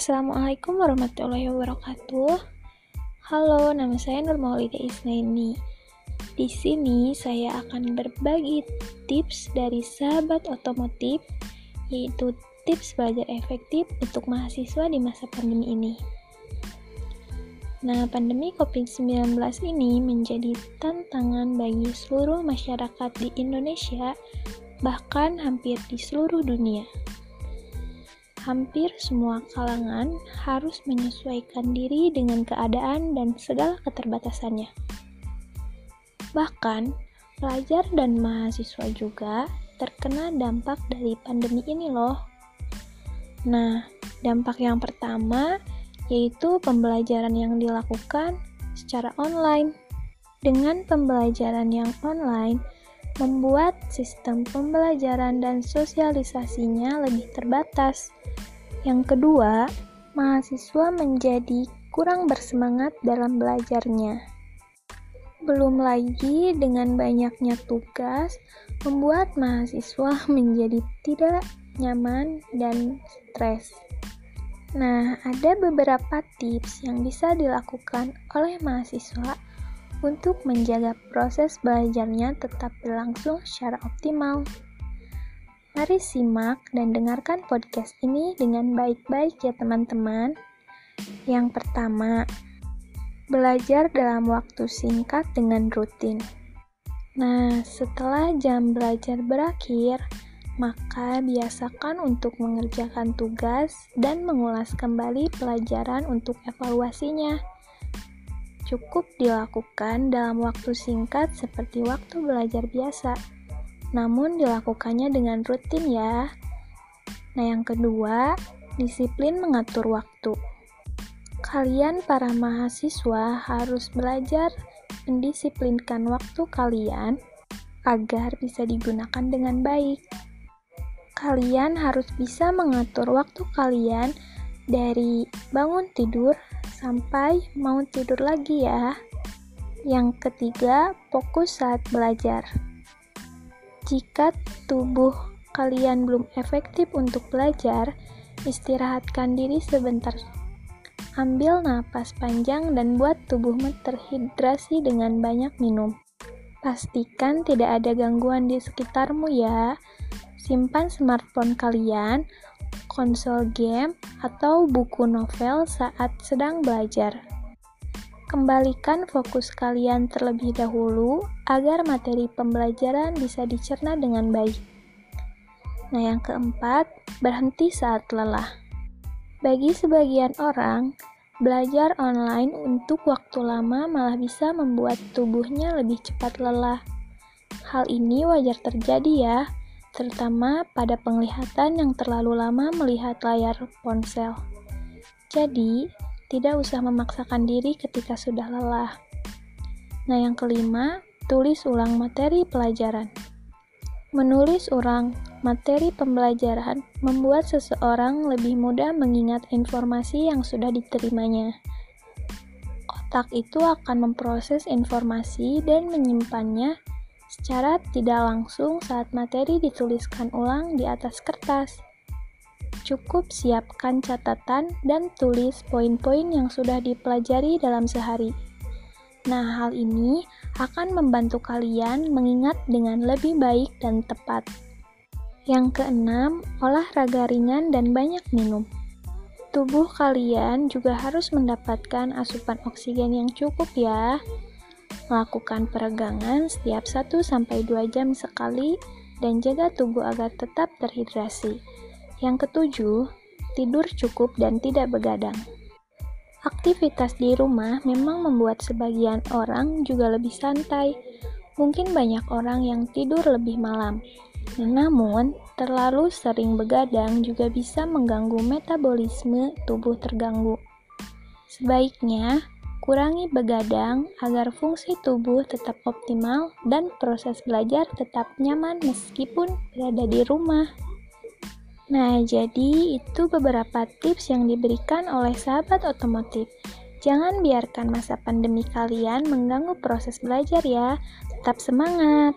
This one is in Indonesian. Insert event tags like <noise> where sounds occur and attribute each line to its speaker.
Speaker 1: Assalamualaikum warahmatullahi wabarakatuh. Halo, nama saya Nur Maulida Isnaini. Di sini saya akan berbagi tips dari sahabat otomotif, yaitu tips belajar efektif untuk mahasiswa di masa pandemi ini. Nah, pandemi COVID-19 ini menjadi tantangan bagi seluruh masyarakat di Indonesia, bahkan hampir di seluruh dunia hampir semua kalangan harus menyesuaikan diri dengan keadaan dan segala keterbatasannya. Bahkan, pelajar dan mahasiswa juga terkena dampak dari pandemi ini loh. Nah, dampak yang pertama yaitu pembelajaran yang dilakukan secara online. Dengan pembelajaran yang online, membuat sistem pembelajaran dan sosialisasinya lebih terbatas. Yang kedua, mahasiswa menjadi kurang bersemangat dalam belajarnya. Belum lagi dengan banyaknya tugas, membuat mahasiswa <laughs> menjadi tidak nyaman dan stres. Nah, ada beberapa tips yang bisa dilakukan oleh mahasiswa untuk menjaga proses belajarnya tetap berlangsung secara optimal. Mari simak dan dengarkan podcast ini dengan baik-baik ya teman-teman. Yang pertama, belajar dalam waktu singkat dengan rutin. Nah, setelah jam belajar berakhir, maka biasakan untuk mengerjakan tugas dan mengulas kembali pelajaran untuk evaluasinya. Cukup dilakukan dalam waktu singkat seperti waktu belajar biasa namun dilakukannya dengan rutin ya. Nah, yang kedua, disiplin mengatur waktu. Kalian para mahasiswa harus belajar mendisiplinkan waktu kalian agar bisa digunakan dengan baik. Kalian harus bisa mengatur waktu kalian dari bangun tidur sampai mau tidur lagi ya. Yang ketiga, fokus saat belajar. Jika tubuh kalian belum efektif untuk belajar, istirahatkan diri sebentar. Ambil napas panjang dan buat tubuhmu terhidrasi dengan banyak minum. Pastikan tidak ada gangguan di sekitarmu ya. Simpan smartphone kalian, konsol game, atau buku novel saat sedang belajar. Kembalikan fokus kalian terlebih dahulu agar materi pembelajaran bisa dicerna dengan baik. Nah, yang keempat, berhenti saat lelah. Bagi sebagian orang, belajar online untuk waktu lama malah bisa membuat tubuhnya lebih cepat lelah. Hal ini wajar terjadi ya, terutama pada penglihatan yang terlalu lama melihat layar ponsel. Jadi, tidak usah memaksakan diri ketika sudah lelah. Nah, yang kelima, tulis ulang materi pelajaran. Menulis ulang materi pembelajaran membuat seseorang lebih mudah mengingat informasi yang sudah diterimanya. Otak itu akan memproses informasi dan menyimpannya secara tidak langsung saat materi dituliskan ulang di atas kertas. Cukup siapkan catatan dan tulis poin-poin yang sudah dipelajari dalam sehari. Nah, hal ini akan membantu kalian mengingat dengan lebih baik dan tepat. Yang keenam, olahraga ringan dan banyak minum. Tubuh kalian juga harus mendapatkan asupan oksigen yang cukup ya. Lakukan peregangan setiap 1-2 jam sekali dan jaga tubuh agar tetap terhidrasi. Yang ketujuh, tidur cukup dan tidak begadang. Aktivitas di rumah memang membuat sebagian orang juga lebih santai. Mungkin banyak orang yang tidur lebih malam. Namun, terlalu sering begadang juga bisa mengganggu metabolisme tubuh terganggu. Sebaiknya, kurangi begadang agar fungsi tubuh tetap optimal dan proses belajar tetap nyaman meskipun berada di rumah. Nah, jadi itu beberapa tips yang diberikan oleh sahabat otomotif. Jangan biarkan masa pandemi kalian mengganggu proses belajar ya. Tetap semangat!